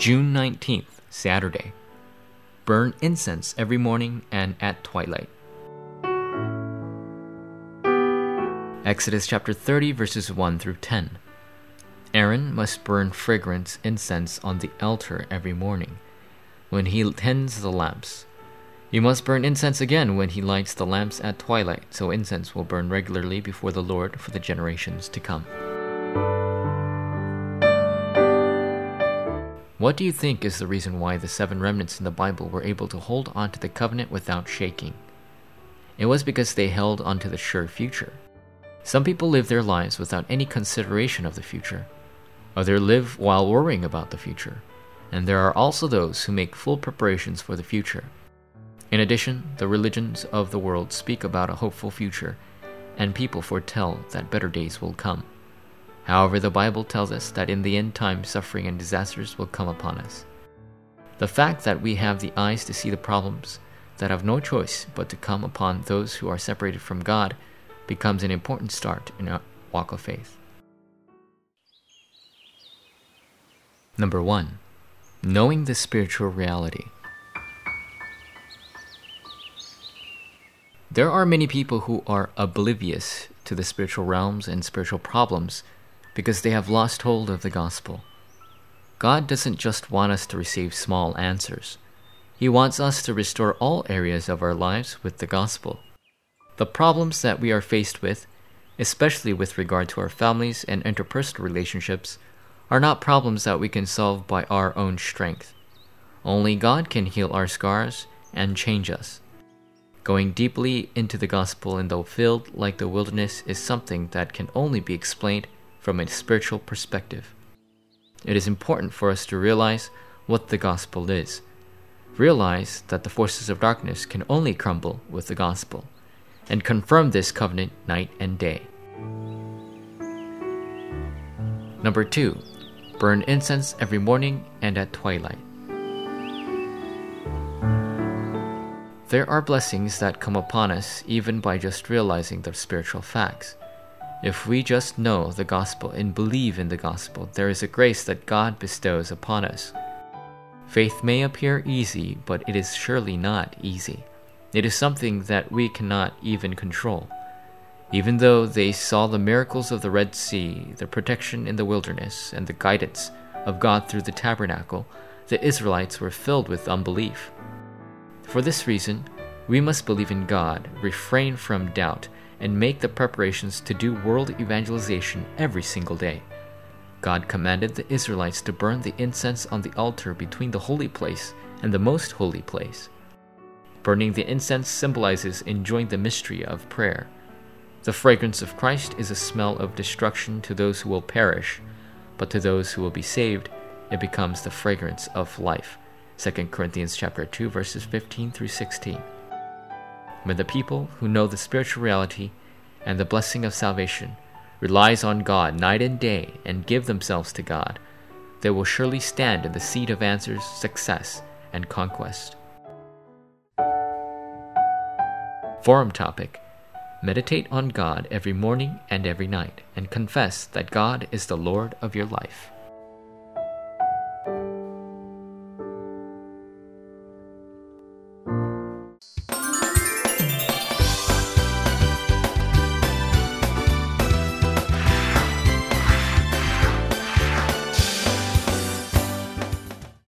June 19th, Saturday. Burn incense every morning and at twilight. Exodus chapter 30, verses 1 through 10. Aaron must burn fragrant incense on the altar every morning when he tends the lamps. He must burn incense again when he lights the lamps at twilight, so incense will burn regularly before the Lord for the generations to come. What do you think is the reason why the seven remnants in the Bible were able to hold on to the covenant without shaking? It was because they held on to the sure future. Some people live their lives without any consideration of the future. Others live while worrying about the future. And there are also those who make full preparations for the future. In addition, the religions of the world speak about a hopeful future, and people foretell that better days will come. However, the Bible tells us that in the end time, suffering and disasters will come upon us. The fact that we have the eyes to see the problems that have no choice but to come upon those who are separated from God becomes an important start in our walk of faith. Number 1. Knowing the spiritual reality. There are many people who are oblivious to the spiritual realms and spiritual problems because they have lost hold of the gospel. God doesn't just want us to receive small answers, He wants us to restore all areas of our lives with the gospel. The problems that we are faced with, especially with regard to our families and interpersonal relationships, are not problems that we can solve by our own strength. Only God can heal our scars and change us. Going deeply into the gospel in the field like the wilderness is something that can only be explained from a spiritual perspective. It is important for us to realize what the gospel is. Realize that the forces of darkness can only crumble with the gospel and confirm this covenant night and day. Number two, burn incense every morning and at twilight. There are blessings that come upon us even by just realizing the spiritual facts. If we just know the gospel and believe in the gospel, there is a grace that God bestows upon us. Faith may appear easy, but it is surely not easy. It is something that we cannot even control. Even though they saw the miracles of the Red Sea, the protection in the wilderness, and the guidance of God through the tabernacle, the Israelites were filled with unbelief. For this reason, we must believe in God, refrain from doubt, and make the preparations to do world evangelization every single day. God commanded the Israelites to burn the incense on the altar between the holy place and the most holy place. Burning the incense symbolizes enjoying the mystery of prayer. The fragrance of Christ is a smell of destruction to those who will perish, but to those who will be saved, it becomes the fragrance of life. 2 Corinthians chapter 2 verses 15 through 16. When the people who know the spiritual reality and the blessing of salvation relies on God night and day and give themselves to God, they will surely stand in the seat of answers, success, and conquest. Forum topic Meditate on God every morning and every night, and confess that God is the Lord of your life.